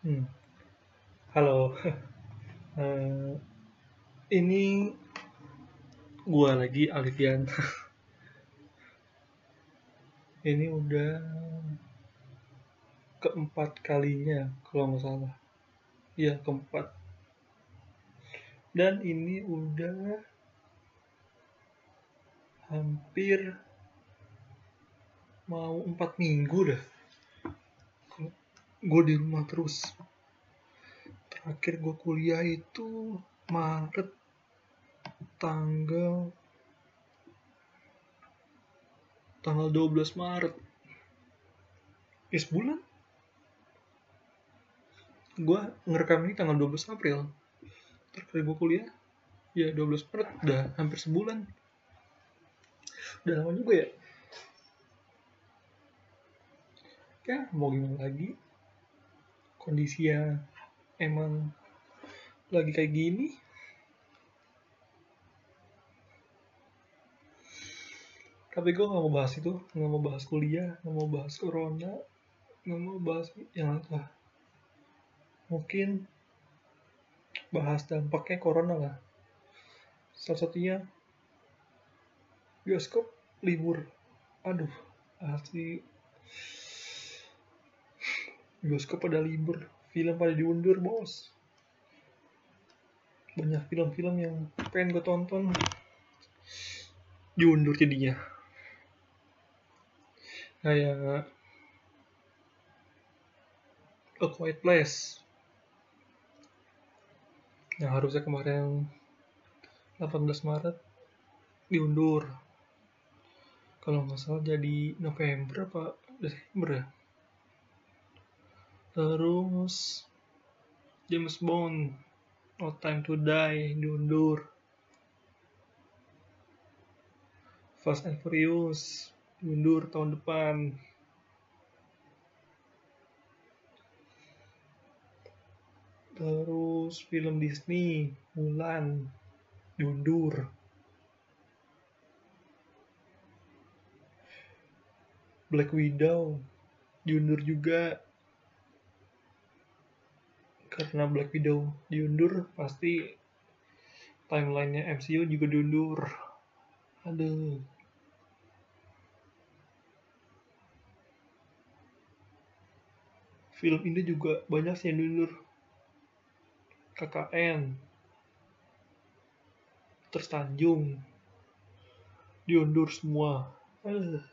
Hmm. Halo. Eh, ini gua lagi Alfian. ini udah keempat kalinya kalau nggak salah. Iya keempat. Dan ini udah hampir mau empat minggu dah. Gue di rumah terus. Terakhir gue kuliah itu Maret tanggal tanggal 12 Maret. Ya sebulan gue ngerekam ini tanggal 12 April. Terakhir gue kuliah ya 12 Maret udah hampir sebulan. Udah lama juga ya. Ya mau gimana lagi kondisinya emang lagi kayak gini. Tapi gue gak mau bahas itu gak mau bahas kuliah gak mau bahas corona gak mau bahas yang lah mungkin bahas dampaknya corona lah. Salah satunya bioskop libur. Aduh asli bioskop pada libur film pada diundur bos. Banyak film-film yang pengen gue tonton. Diundur jadinya. Kayak A Quiet Place. Yang harusnya kemarin 18 Maret diundur. Kalau nggak salah jadi November apa Desember ya terus James Bond No Time to Die diundur. Fast and Furious diundur tahun depan. Terus film Disney Mulan diundur. Black Widow diundur juga karena Black Widow diundur pasti timelinenya MCU juga diundur. Aduh. Film ini juga banyak sih yang diundur. KKN tersanjung diundur semua. Aduh.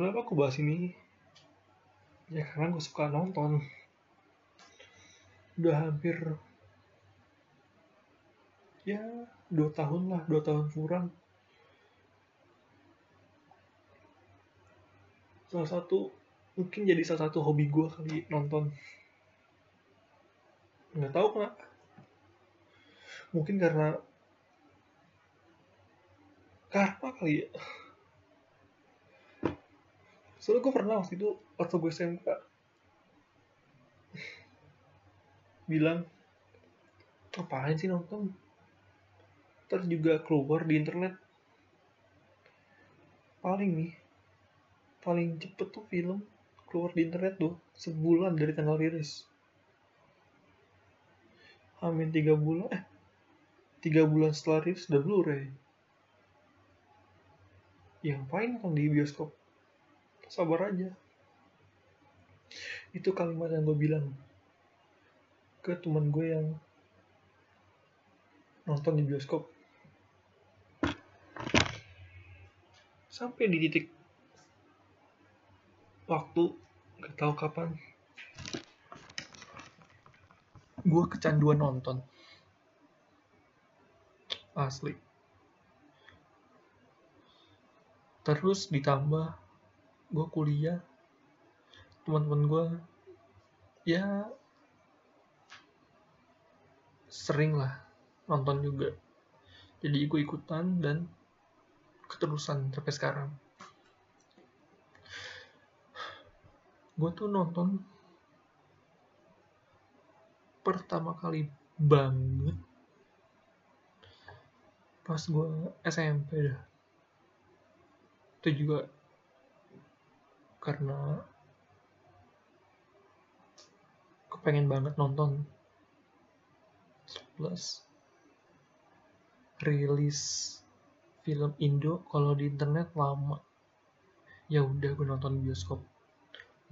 kenapa aku bahas ini ya karena gue suka nonton. Udah hampir ya dua tahun lah dua tahun kurang. Salah satu mungkin jadi salah satu hobi gue kali nonton. Nggak tahu kenapa mungkin karena karma kali ya soalnya gue pernah waktu itu waktu gue SMK bilang ngapain sih nonton? Terus juga keluar di internet. Paling nih paling cepet tuh film keluar di internet tuh sebulan dari tanggal rilis. Amin tiga bulan eh tiga bulan setelah rilis udah Blu-ray. Yang ngapain nonton di bioskop sabar aja. Itu kalimat yang gue bilang ke teman gue yang nonton di bioskop. Sampai di titik waktu gak tahu kapan gue kecanduan nonton. Asli. Terus ditambah gue kuliah. Teman-teman gue ya sering lah nonton juga. Jadi gue ikutan dan keterusan sampai sekarang. Gue tuh nonton pertama kali banget pas gue SMP dah. Itu juga karena pengen banget nonton. Plus rilis film Indo kalau di internet lama. Ya udah gue nonton bioskop.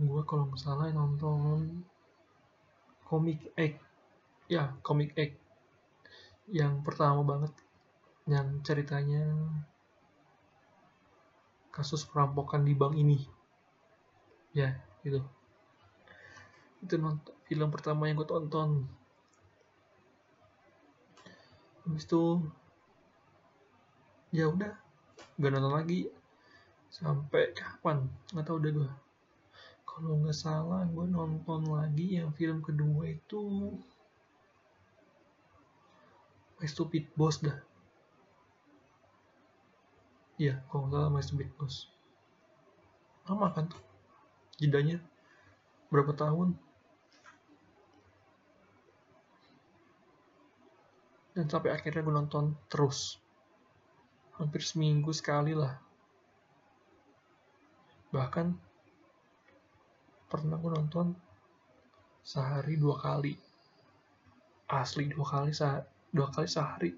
Gue kalau nggak salah nonton komik Egg ya komik Egg yang pertama banget yang ceritanya kasus perampokan di bank ini ya gitu. Itu nonton film pertama yang gue tonton. Habis itu ya udah gak nonton lagi. Sampai kapan? Nggak tahu udah gue kalau nggak salah gue nonton lagi yang film kedua itu My Stupid Boss dah. Iya, kalau nggak salah My Stupid Boss. Lama kan tuh? Jedanya berapa tahun? Dan sampai akhirnya gue nonton terus. Hampir seminggu sekali lah. Bahkan pernah gue nonton sehari dua kali. Asli dua kali sehari, dua kali sehari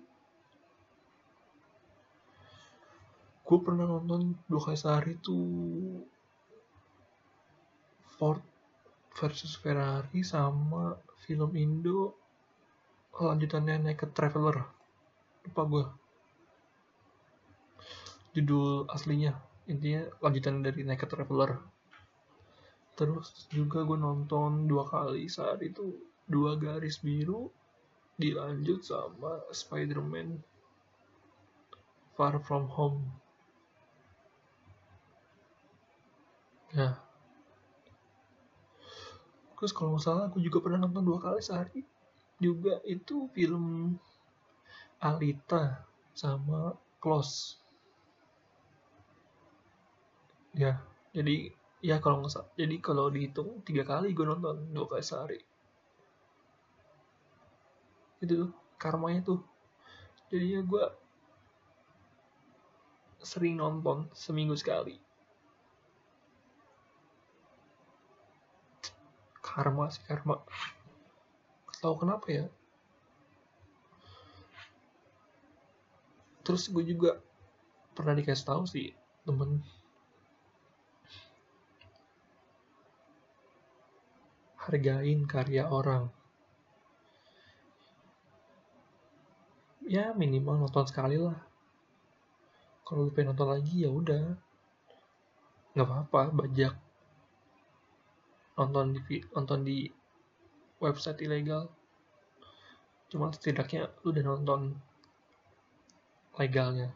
gue pernah nonton dua kali sehari tuh Ford versus Ferrari sama film Indo. Lanjutannya Naked Traveler. Lupa gue judul aslinya. Intinya lanjutan dari Naked Traveler. Terus juga gue nonton dua kali saat itu. Dua garis biru dilanjut sama Spider-Man Far From Home. Ya terus kalau nggak salah aku juga pernah nonton dua kali sehari. Juga itu film Alita sama Close. Ya jadi ya kalau nggak salah jadi kalau dihitung tiga kali gue nonton dua kali sehari. Itu tuh karmanya tuh. Jadinya gue sering nonton seminggu sekali karma sih karma. Tahu kenapa ya? Terus gue juga pernah dikasih tahu sih temen. Hargain karya orang. Ya minimal nonton sekali lah. Kalau lu pengen nonton lagi ya udah. Nggak apa-apa bajak nonton di nonton di website ilegal. Cuma setidaknya lu udah nonton legalnya.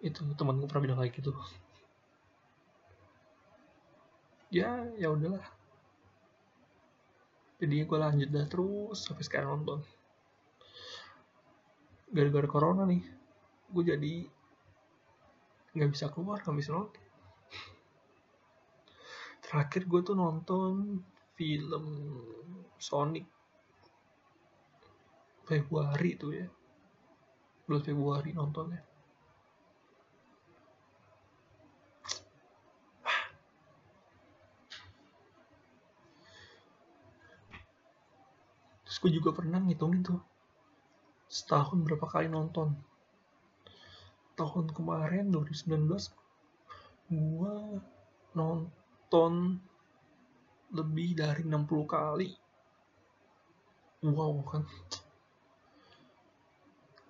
Itu temanku pernah bilang kayak gitu. Ya ya udahlah. Jadi gue lanjut dah terus sampai sekarang nonton. Gara-gara corona nih gue jadi nggak bisa keluar nggak bisa nonton terakhir gue tuh nonton film Sonic. Februari tuh ya. Bulan Februari nontonnya. Terus gue juga pernah ngitungin tuh. Setahun berapa kali nonton. Tahun kemarin 2019 gue nonton nonton lebih dari 60 kali. Wow kan.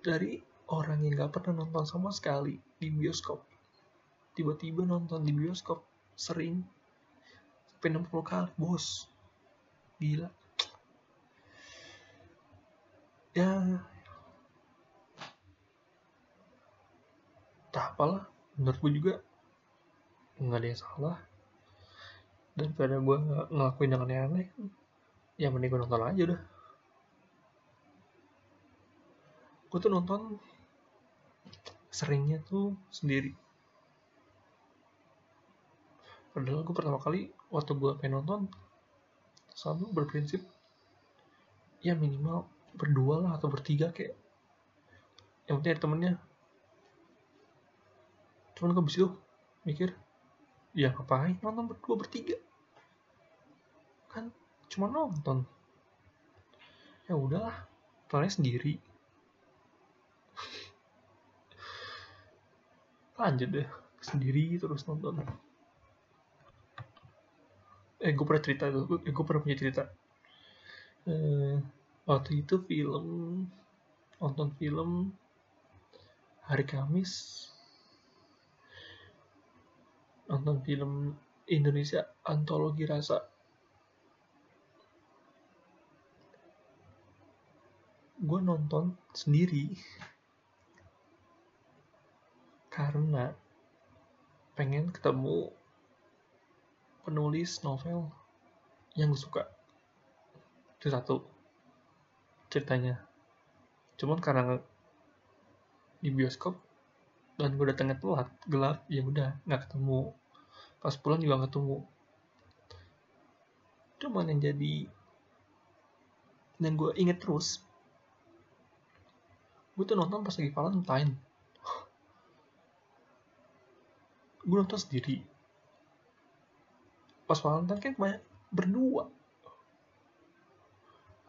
Dari orang yang gak pernah nonton sama sekali di bioskop tiba-tiba nonton di bioskop sering sampai 60 kali bos. Gila. Ya. Tak apalah menurut gue juga nggak ada yang salah daripada gue ngelakuin yang aneh-aneh ya mending gue nonton aja udah. Gue tuh nonton seringnya tuh sendiri. Padahal gue pertama kali waktu gue pengen nonton selalu berprinsip ya minimal berdua lah atau bertiga kayak. Yang penting ada temennya. Cuman gue bisa mikir ya ngapain nonton berdua bertiga kan cuma nonton. Ya udahlah nontonnya sendiri. Lanjut deh sendiri terus nonton. Eh gue pernah cerita tuh eh, gue pernah punya cerita. Eh, waktu itu film nonton film hari Kamis. Nonton film Indonesia antologi rasa gue nonton sendiri. Karena pengen ketemu penulis novel yang gue suka. Itu satu ceritanya. Cuman karena di bioskop dan gue datangnya telat gelap ya udah nggak ketemu. Pas pulang juga nggak ketemu. Cuman yang jadi dan gue inget terus gue tuh nonton pas lagi Valentine. Gue nonton sendiri. Pas Valentine kan banyak berdua.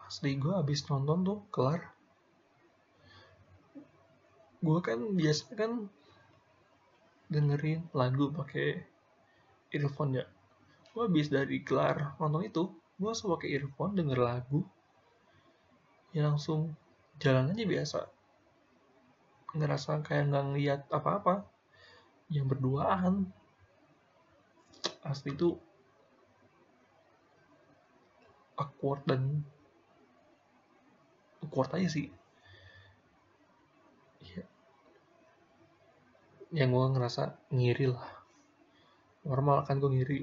Asli gue habis nonton tuh kelar. Gue kan biasa kan dengerin lagu pakai earphone ya. Gue habis dari kelar nonton itu gue langsung pakai earphone denger lagu. Ya langsung jalan aja biasa ngerasa kayak nggak ngeliat apa-apa. Yang berduaan. Asli itu awkward dan awkward aja sih. Ya, yang gue ngerasa ngiri lah. Normal kan gue ngiri.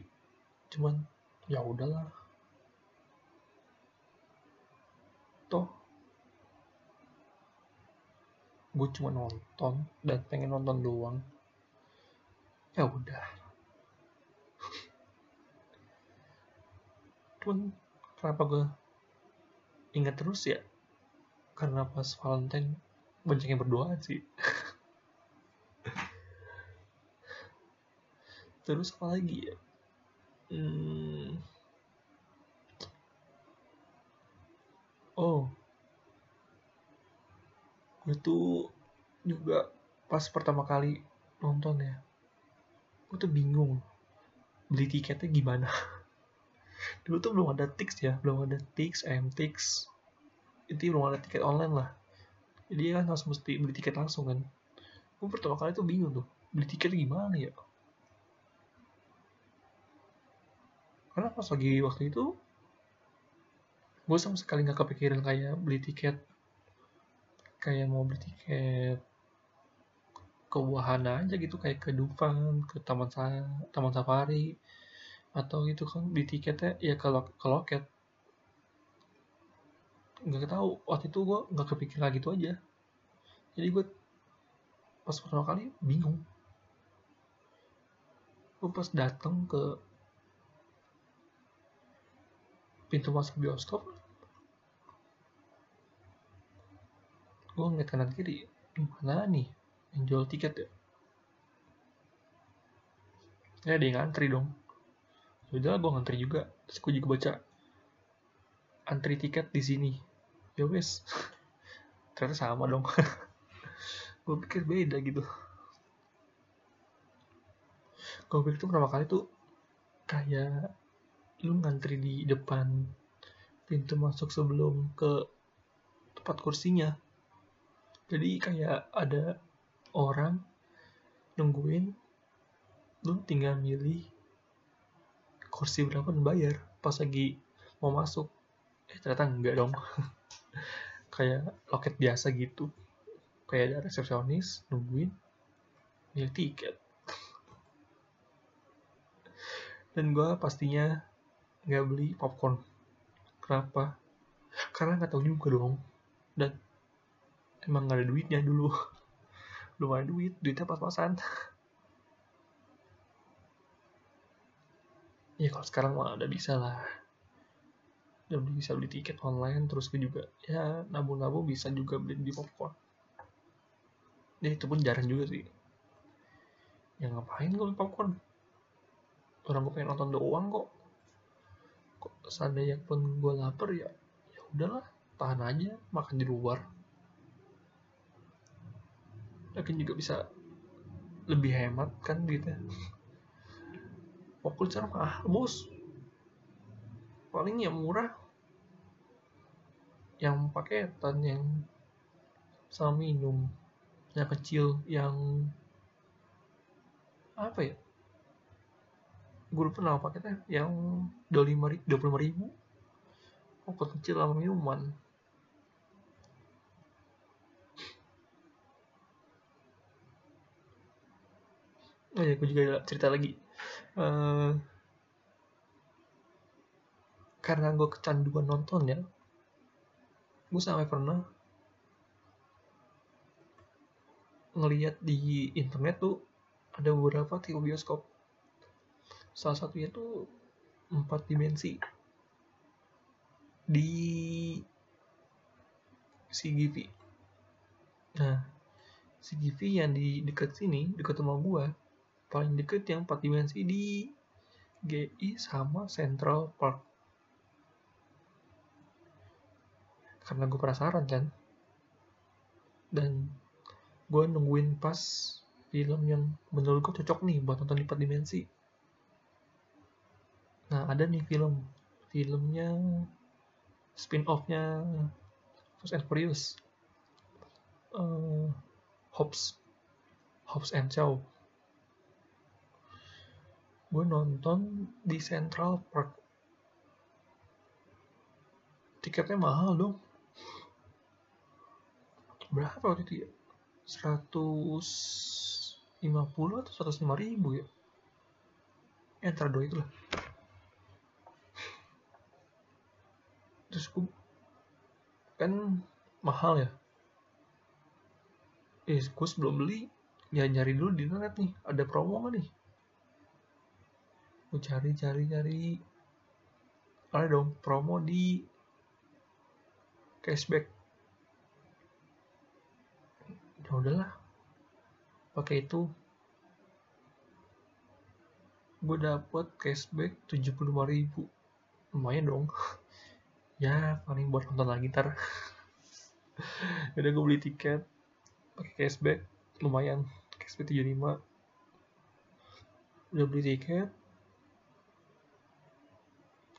Cuman ya udahlah gue cuma nonton dan pengen nonton doang. Ya udah. Cuman kenapa gue ingat terus ya? Karena pas Valentine banyak yang berdoa sih. Terus apa lagi ya? Hmm. oh gue tuh juga pas pertama kali nonton ya gue tuh bingung beli tiketnya gimana. Dulu tuh belum ada Tix ya belum ada Tix MTix itu belum ada tiket online lah. Jadi kan harus mesti beli tiket langsung kan. Gue pertama kali tuh bingung tuh beli tiket gimana ya? Karena pas lagi waktu itu gue sama sekali nggak kepikiran kayak beli tiket kayak mau beli tiket ke wahana aja gitu kayak ke Dufan, ke Taman Sa Taman Safari atau gitu kan beli tiketnya ya kalau ke loket. Nggak tahu waktu itu gue nggak kepikir lagi gitu aja. Jadi gue pas pertama kali bingung. Gue pas datang ke pintu masuk bioskop gue ngeliat kanan kiri mana nih? Yang jual tiket ya? Ya dia ngantri dong. Yaudah gue ngantri juga. Terus gue juga baca antri tiket di sini. Ya wes. Ternyata sama dong. Gue pikir beda gitu. Gue pikir tuh pertama kali tuh kayak lu ngantri di depan pintu masuk sebelum ke tempat kursinya jadi kayak ada orang nungguin lu tinggal milih kursi berapa dan bayar pas lagi mau masuk. Eh ternyata enggak dong. Kayak loket biasa gitu. Kayak ada resepsionis nungguin milih tiket. Dan gue pastinya nggak beli popcorn. Kenapa? Karena nggak tahu juga dong. Dan emang gak ada duitnya dulu. Belum ada duit duitnya pas-pasan. Ya kalau sekarang mah udah bisa lah. Udah bisa beli tiket online terus gue juga ya nabung-nabung bisa juga beli di popcorn. Ya itu pun jarang juga sih. Yang ngapain gue beli popcorn? Orang gue pengen nonton doang kok. Seandainya pun gue lapar ya ya udahlah tahan aja makan di luar mungkin juga bisa lebih hemat kan gitu. Ya Pokoknya ah bos. Paling yang murah yang paketan yang sama minum. Yang kecil yang apa ya? Gue lupa paketnya. Yang dua lima puluh ribu. Pokok kecil sama minuman oh ya gue juga cerita lagi. Uh, karena gue kecanduan nonton ya gue sampai pernah ngeliat di internet tuh ada beberapa tipe bioskop. Salah satunya tuh empat dimensi. Di CGV nah CGV yang di dekat sini dekat rumah gua paling deket yang empat dimensi di GI sama Central Park. Karena gue penasaran kan dan gue nungguin pas film yang menurut gue cocok nih buat nonton di empat dimensi. Nah ada nih film. Filmnya spin offnya Fast and Furious. Uh, Hobbs. Hobbs and Shaw gue nonton di Central Park. Tiketnya mahal dong. Berapa waktu itu ya? 150 atau 105 ribu ya? Eh, antara dua itulah. Terus gue kan mahal ya? Eh gue sebelum beli ya nyari dulu di internet nih. Ada promo gak nih gue cari cari. Cari ada dong promo di cashback. Ya udahlah pakai itu. Gue dapet cashback 75 ribu. Lumayan dong. Ya paling buat nonton lagi ntar. Udah gue beli tiket pakai cashback. Lumayan cashback 75 udah beli tiket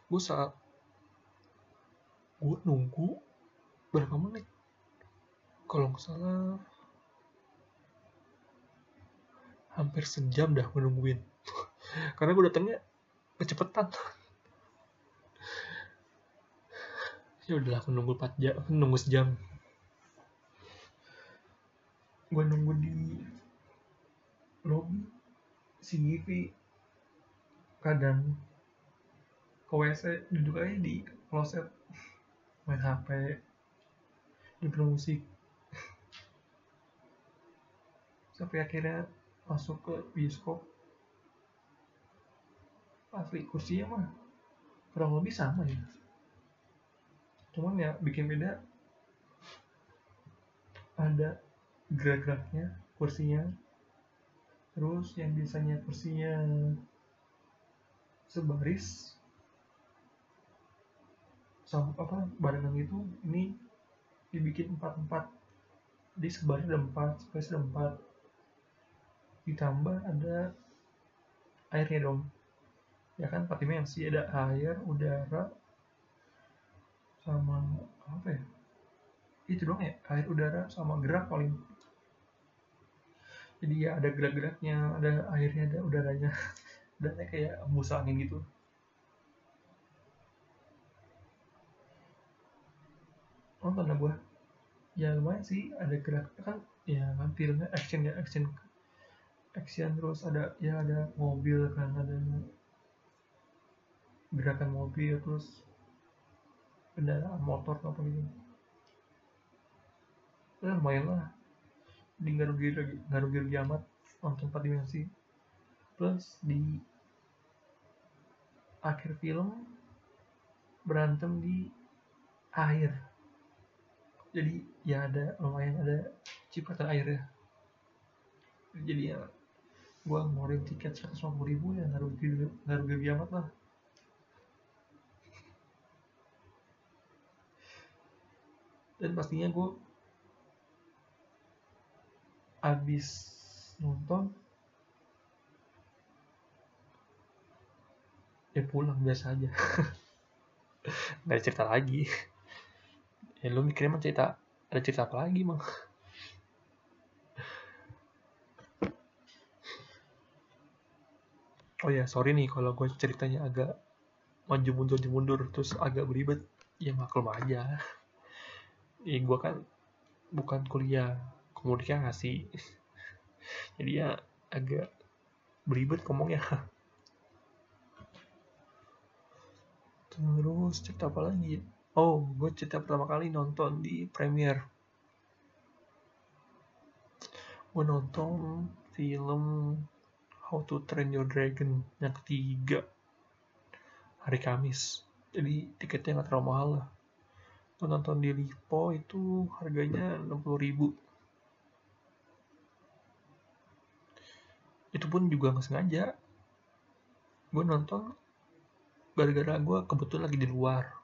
gue saat gue nunggu berapa menit? Kalau nggak salah hampir sejam dah menungguin karena gue datangnya kecepatan ya udahlah aku nunggu 4 jam nunggu sejam. Gue nunggu di lobby CGV kadang ke WC duduk aja di kloset. Main HP di musik sampai akhirnya masuk ke bioskop. Asli kursinya mah kurang lebih sama ya. Cuman ya bikin beda. Ada gerak-geraknya kursinya. Terus yang biasanya kursinya sebaris sama apa barengan itu ini dibikin empat empat di sebaris ada empat ada empat. Ditambah ada airnya dong. Ya kan empat dimensi. Ada air udara sama apa ya? Itu dong ya air udara sama gerak paling. Jadi ya ada gerak-geraknya ada airnya ada udaranya. Dan kayak embus angin gitu nonton lah gue ya lumayan sih. Ada gerak kan ya kan filmnya action ya action. Action terus ada ya ada mobil kan ada gerakan mobil terus kendaraan motor apa gitu. Ya lumayan lah. Di nggak rugi nggak rugi rugi amat nonton empat dimensi. Plus di akhir film berantem di air jadi ya ada lumayan ada cipratan airnya jadi ya gue ngeluarin tiket 150 ribu ya nggak rugi nggak rugi amat lah. Dan pastinya gue habis nonton ya pulang biasa aja. Nggak cerita lagi ya lu mikirnya mah cerita ada cerita apa lagi mah oh ya sorry nih kalau gue ceritanya agak maju mundur mundur terus agak beribet ya maklum aja. Ya gue kan bukan kuliah komunikasi jadi ya agak beribet ngomongnya. Terus cerita apa lagi oh gue cerita pertama kali nonton di premiere. Gue nonton film How to Train Your Dragon yang ketiga hari Kamis. Jadi tiketnya nggak terlalu mahal lah. Gue nonton di Lipo itu harganya 60 ribu. Itu pun juga nggak sengaja. Gue nonton gara-gara gue kebetulan lagi di luar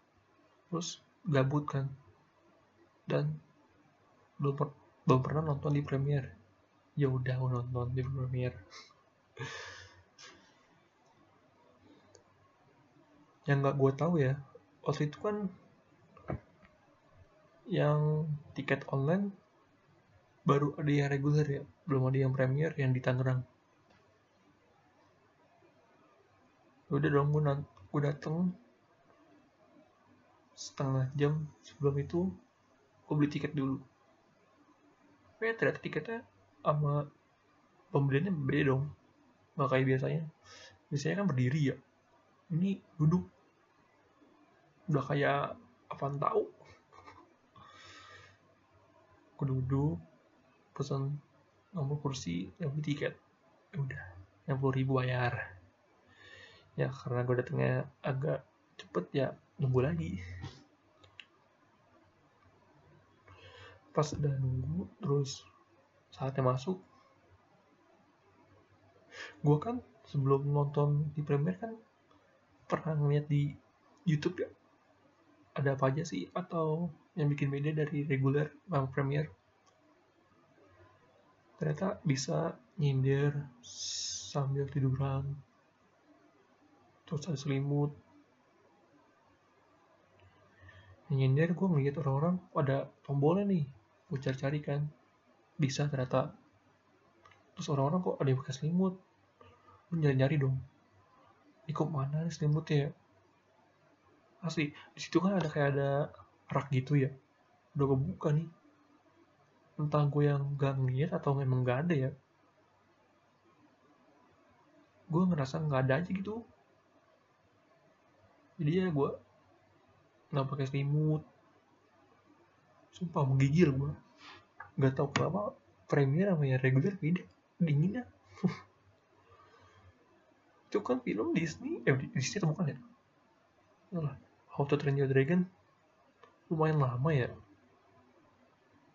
terus gabut kan. Dan belum per belum pernah nonton di premiere ya udah nonton di premiere yang nggak gue tahu ya waktu itu kan yang tiket online baru ada yang reguler ya belum ada yang premier yang di Tangerang. Udah dong gue gue dateng setengah jam sebelum itu gue beli tiket dulu. Eh ternyata tiketnya sama pembeliannya beda dong. Nggak kayak biasanya. Biasanya kan berdiri ya. Ini duduk. Udah kayak apa tahu. Gue duduk pesan nomor kursi yang beli tiket. Ya udah yang puluh ribu bayar. Ya karena gue datangnya agak cepet ya nunggu lagi. Pas udah nunggu terus saatnya masuk. Gue kan sebelum nonton di Premiere kan pernah ngeliat di YouTube ya. Ada apa aja sih? Atau yang bikin beda dari reguler sama Premiere ternyata bisa nyindir sambil tiduran terus ada selimut nyender gue ngeliat orang-orang ada tombolnya nih gue cari-cari kan. Bisa ternyata. Terus orang-orang kok ada yang pakai selimut? Gue nyari-nyari dong. Ini kok mana nih selimutnya? Ya asli di situ kan ada kayak ada rak gitu ya. Udah gue buka nih. Entah gue yang gak ngeliat atau memang gak ada ya. Gue ngerasa nggak ada aja gitu. Jadi ya gue nggak pakai selimut? Sumpah menggigil gue nggak tahu kenapa premier sama yang reguler beda dingin ya itu kan film Disney eh Disney atau bukan ya? Yalah, How to Train Your Dragon. Lumayan lama ya.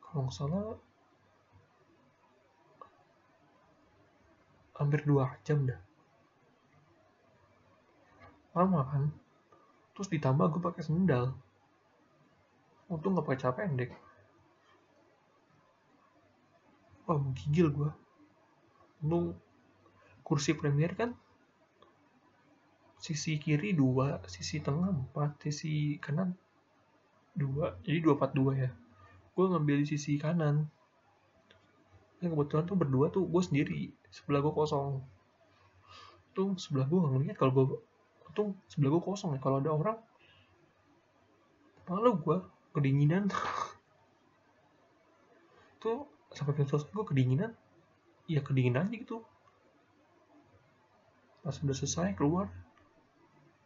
Kalau nggak salah hampir dua jam dah. Lama kan terus ditambah gue pakai sendal. Untung nggak pakai celana pendek. Wah menggigil gue untung kursi premier kan sisi kiri dua sisi tengah empat sisi kanan dua jadi dua empat dua ya. Gue ngambil di sisi kanan. Yang kebetulan tuh berdua tuh gue sendiri sebelah gue kosong. Tuh sebelah gue ngeliat kalau gue untung sebelah gue kosong ya. Kalau ada orang malu gue kedinginan. Tuh sampai film gue kedinginan. Ya kedinginan aja gitu. Pas udah selesai keluar.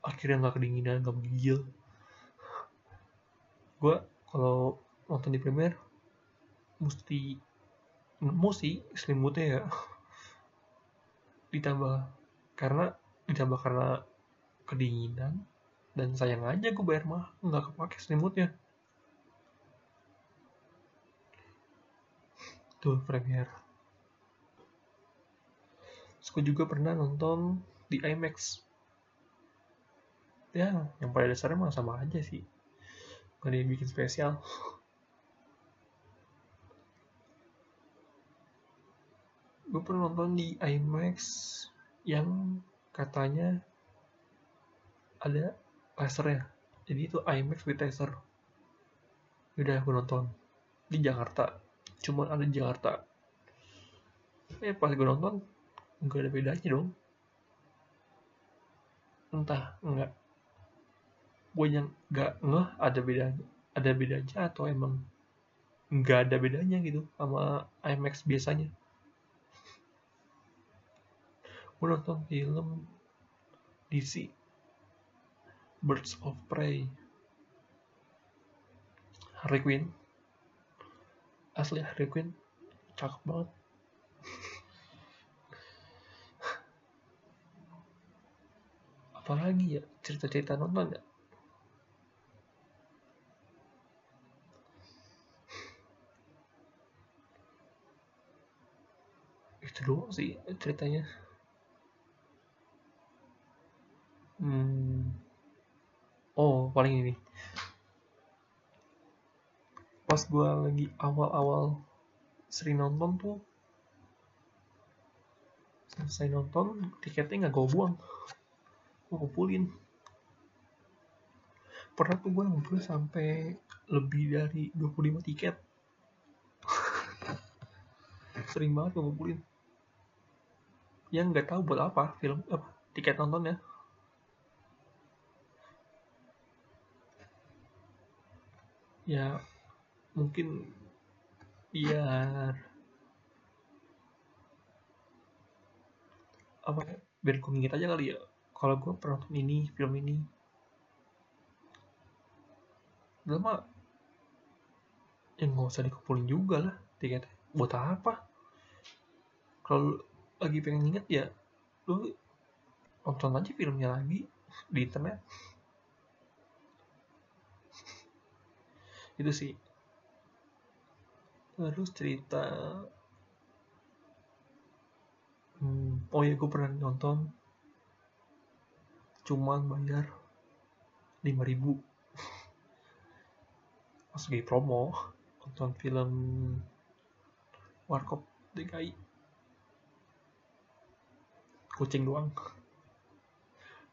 Akhirnya nggak kedinginan nggak menggigil. Gue kalau nonton di premier mesti mesti selimutnya ya. Ditambah karena ditambah karena kedinginan. Dan sayang aja gue bayar mahal nggak kepake selimutnya. Tuh premiere aku juga pernah nonton di IMAX. Ya yang pada dasarnya mah sama aja sih. Nggak ada bikin spesial. Gue pernah nonton di IMAX yang katanya ada lasernya jadi itu IMAX with laser udah gue nonton. Di Jakarta. Cuma ada di Jakarta. Eh pas gue nonton nggak ada bedanya dong. Entah enggak gue yang nggak ngeh ada bedanya ada bedanya atau emang nggak ada bedanya gitu sama IMAX biasanya. Gue nonton film DC Birds of Prey. Harley Quinn. Asli Harley Quinn. Cakep banget. Apalagi ya? Cerita-cerita nonton ya? Itu doang sih ceritanya. Hmm. Oh paling ini. Pas gue lagi awal-awal sering nonton tuh selesai nonton tiketnya nggak gue buang. Gue kumpulin. Pernah tuh gue ngumpul sampai lebih dari 25 tiket. Sering banget gue ngumpulin yang nggak tahu buat apa film apa tiket nontonnya ya mungkin biar apa ya biar gue inget aja kali ya kalau gue pernah nonton ini film ini. Mah yang nggak usah dikumpulin juga lah tiketnya buat apa? Kalau lagi pengen inget ya lu nonton aja filmnya lagi di internet itu sih. Terus cerita hmm, oh ya gue pernah nonton. Cuman bayar 5000 pas lagi promo nonton film Warkop DKI kucing doang.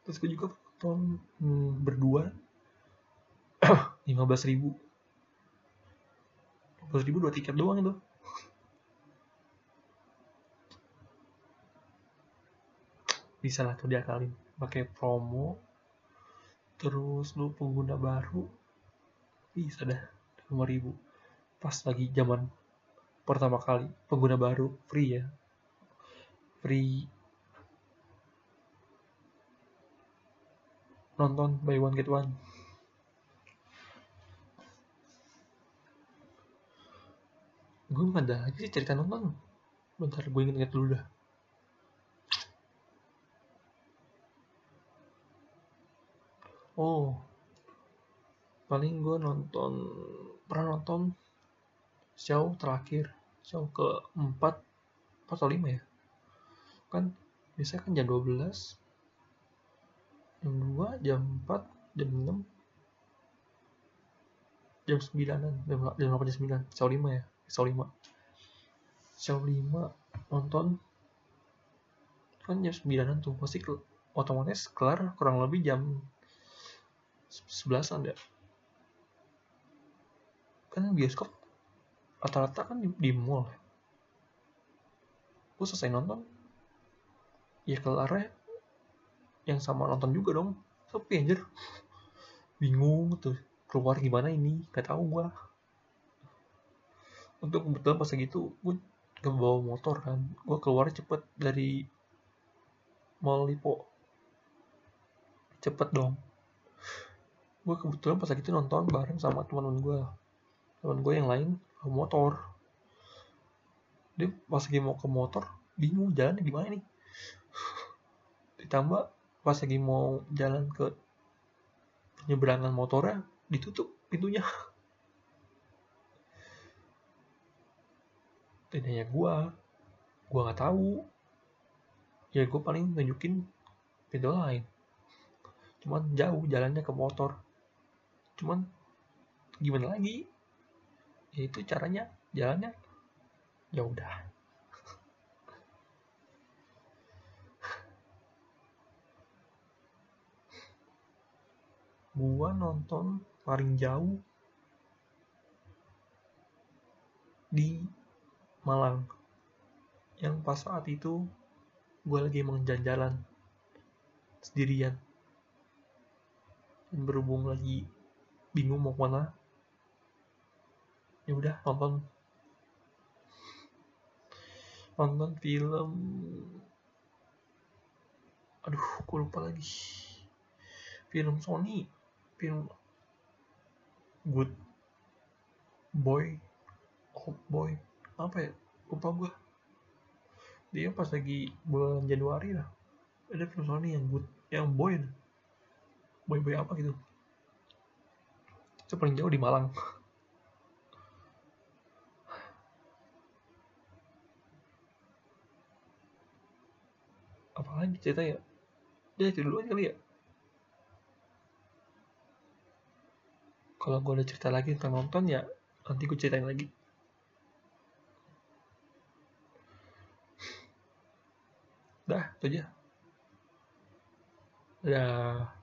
Terus gue juga nonton hmm, berdua 15 ribu 15 ribu dua tiket doang itu. Bisa lah tuh diakalin. Pakai promo. Terus lu pengguna baru bisa dah 5 ribu. Pas lagi zaman pertama kali pengguna baru free ya. Free. Nonton buy one get one gue ada lagi sih cerita nonton. Bentar gue inget-inget dulu dah. Oh paling gue nonton pernah nonton show terakhir show ke 4 atau 5 ya? Kan biasanya kan jam 12 jam 2 jam 4 jam 6 jam 9 jam 8 jam 9 show 5 ya show 5 show 5 nonton. Kan jam 9 tuh. Pasti otomatis kelar kurang lebih jam 11an ya. Kan bioskop rata-rata kan di, mall gue selesai nonton. Ya kelar yang sama nonton juga dong. Sepi anjir. Bingung tuh. Keluar gimana ini? Gak tahu gua untuk kebetulan pas gitu gue gak bawa motor kan. Gue keluar cepet dari mall Lipo. Cepet dong. Gue kebetulan pas itu nonton bareng sama teman-teman gue teman gue yang lain bawa motor. Dia pas lagi mau ke motor bingung jalan gimana nih. Ditambah pas lagi mau jalan ke penyeberangan motornya ditutup pintunya tidak hanya gue gue nggak tahu. Ya gue paling nunjukin pintu lain. Cuman jauh jalannya ke motor. Cuman gimana lagi? Ya itu caranya jalannya. Ya udah. Gua nonton paling jauh di Malang. Yang pas saat itu gue lagi emang jalan-jalan. Sendirian. Dan berhubung lagi bingung mau ke mana ya udah nonton. Nonton film. Aduh gue lupa lagi. Film Sony. Film Good Boy. Hope Boy apa ya? Lupa gue dia pas lagi bulan Januari lah. Ada film Sony yang good yang boy boy boy apa gitu. Itu paling jauh di Malang. Apalagi cerita ya dia itu duluan kali ya? Kalau gue ada cerita lagi tentang nonton ya nanti gue ceritain lagi dah itu aja. Dah